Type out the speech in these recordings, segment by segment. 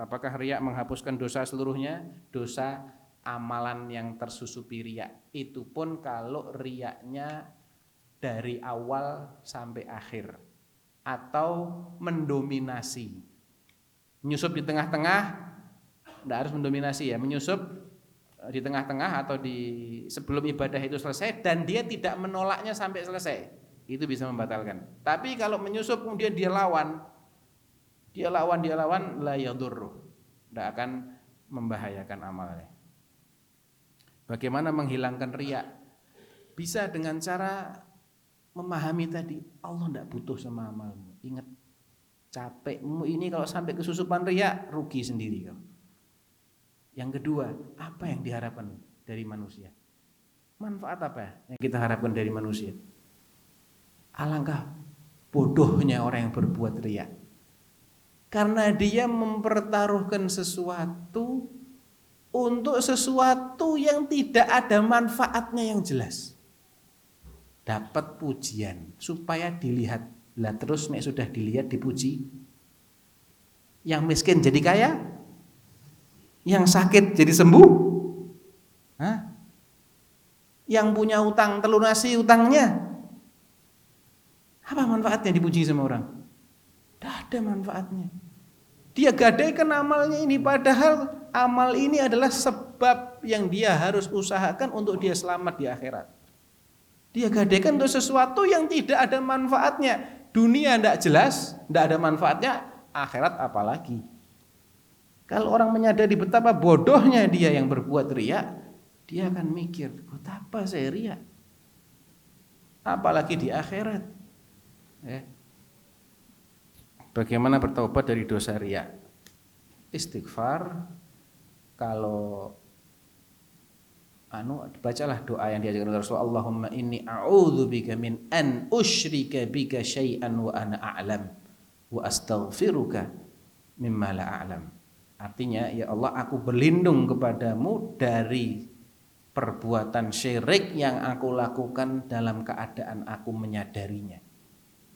Apakah riak menghapuskan dosa seluruhnya? Dosa amalan yang tersusupi riak. Itu pun kalau riaknya dari awal sampai akhir atau mendominasi. Menyusup di tengah-tengah, tidak harus mendominasi ya, menyusup eh, di tengah-tengah atau di sebelum ibadah itu selesai dan dia tidak menolaknya sampai selesai. Itu bisa membatalkan. Tapi kalau menyusup kemudian dia lawan, dia lawan, dia lawan, la yadurru. Tidak akan membahayakan amalnya. Bagaimana menghilangkan riak? Bisa dengan cara memahami tadi Allah tidak butuh sama amalmu. Ingat capekmu ini kalau sampai kesusupan riak rugi sendiri kau. Yang kedua, apa yang diharapkan dari manusia? Manfaat apa yang kita harapkan dari manusia? Alangkah bodohnya orang yang berbuat riak. Karena dia mempertaruhkan sesuatu untuk sesuatu yang tidak ada manfaatnya yang jelas dapat pujian supaya dilihat. Lah terus nek sudah dilihat dipuji. Yang miskin jadi kaya? Yang sakit jadi sembuh? Hah? Yang punya utang telunasi utangnya? Apa manfaatnya dipuji sama orang? Ada manfaatnya. Dia gadaikan amalnya ini padahal amal ini adalah sebab yang dia harus usahakan untuk dia selamat di akhirat. Dia gadaikan untuk sesuatu yang tidak ada manfaatnya. Dunia tidak jelas, tidak ada manfaatnya, akhirat apalagi. Kalau orang menyadari betapa bodohnya dia yang berbuat riak, dia akan mikir, betapa saya riak. Apalagi di akhirat. Ya. Bagaimana bertobat dari dosa riak? Istighfar, kalau anu bacalah doa yang diajarkan Rasulullah Allahumma inni a'udzubika min an usyrika bika syai'an wa ana a'lam wa astaghfiruka mimma la a'lam. Artinya ya Allah aku berlindung kepadamu dari perbuatan syirik yang aku lakukan dalam keadaan aku menyadarinya.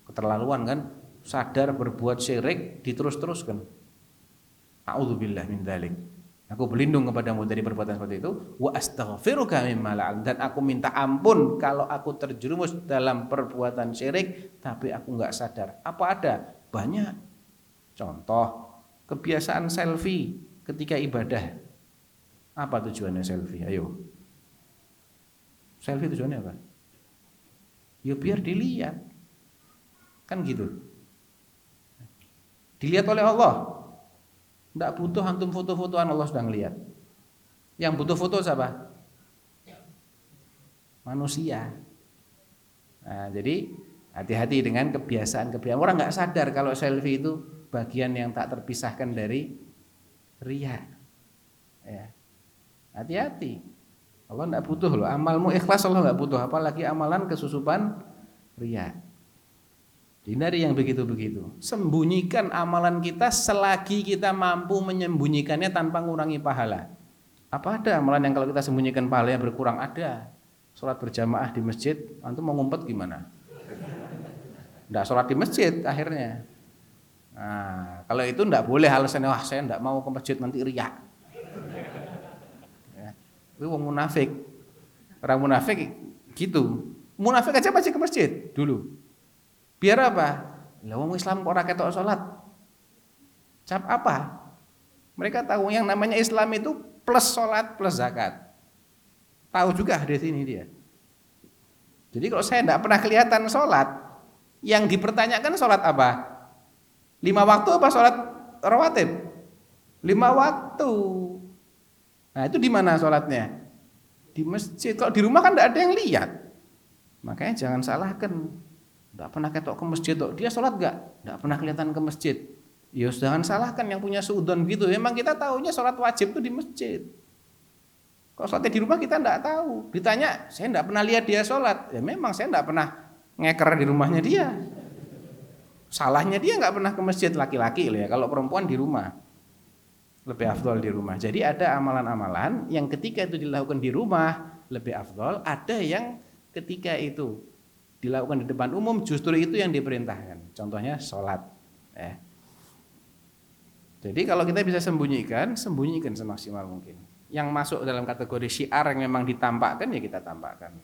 Keterlaluan kan? Sadar berbuat syirik diterus-teruskan. A'udzubillah min dzalik. Aku berlindung kepadamu dari perbuatan seperti itu. Wa astaghfiruka mimma dan aku minta ampun kalau aku terjerumus dalam perbuatan syirik tapi aku nggak sadar. Apa ada? Banyak. Contoh, kebiasaan selfie ketika ibadah. Apa tujuannya selfie? Ayo. Selfie tujuannya apa? Ya biar dilihat. Kan gitu. Dilihat oleh Allah. Tidak butuh antum foto-fotoan Allah sudah ngeliat. Yang butuh foto siapa? Manusia. Nah, jadi hati-hati dengan kebiasaan-kebiasaan. Orang nggak sadar kalau selfie itu bagian yang tak terpisahkan dari ria. Ya. Hati-hati. Allah tidak butuh loh. Amalmu ikhlas Allah nggak butuh. Apalagi amalan kesusupan ria. Hindari yang begitu-begitu. Sembunyikan amalan kita selagi kita mampu menyembunyikannya tanpa mengurangi pahala. Apa ada amalan yang kalau kita sembunyikan pahalanya berkurang? Ada. Sholat berjamaah di masjid, antum mau ngumpet gimana? Tidak sholat di masjid akhirnya. Nah, kalau itu tidak boleh alasannya, wah saya tidak mau ke masjid nanti riak. Ya. Itu orang munafik. Orang munafik gitu. Munafik aja pasti ke masjid dulu. Biar apa? Lah wong Islam kok ora ketok salat. Cap apa? Mereka tahu yang namanya Islam itu plus salat plus zakat. Tahu juga di sini dia. Jadi kalau saya tidak pernah kelihatan sholat, yang dipertanyakan sholat apa? Lima waktu apa sholat rawatib? Lima waktu. Nah itu di mana sholatnya? Di masjid. Kalau di rumah kan tidak ada yang lihat. Makanya jangan salahkan tidak pernah ketok ke masjid kok. Dia sholat gak? Tidak pernah kelihatan ke masjid. Ya jangan salahkan yang punya suudon gitu. Memang kita tahunya sholat wajib itu di masjid. Kalau sholatnya di rumah kita tidak tahu. Ditanya, saya tidak pernah lihat dia sholat. Ya memang saya tidak pernah ngeker di rumahnya dia. Salahnya dia nggak pernah ke masjid laki-laki ya. Kalau perempuan di rumah lebih afdol di rumah. Jadi ada amalan-amalan yang ketika itu dilakukan di rumah lebih afdol. Ada yang ketika itu dilakukan di depan umum justru itu yang diperintahkan. Contohnya sholat. Ya. Jadi kalau kita bisa sembunyikan, sembunyikan semaksimal mungkin. Yang masuk dalam kategori syiar yang memang ditampakkan ya kita tampakkan.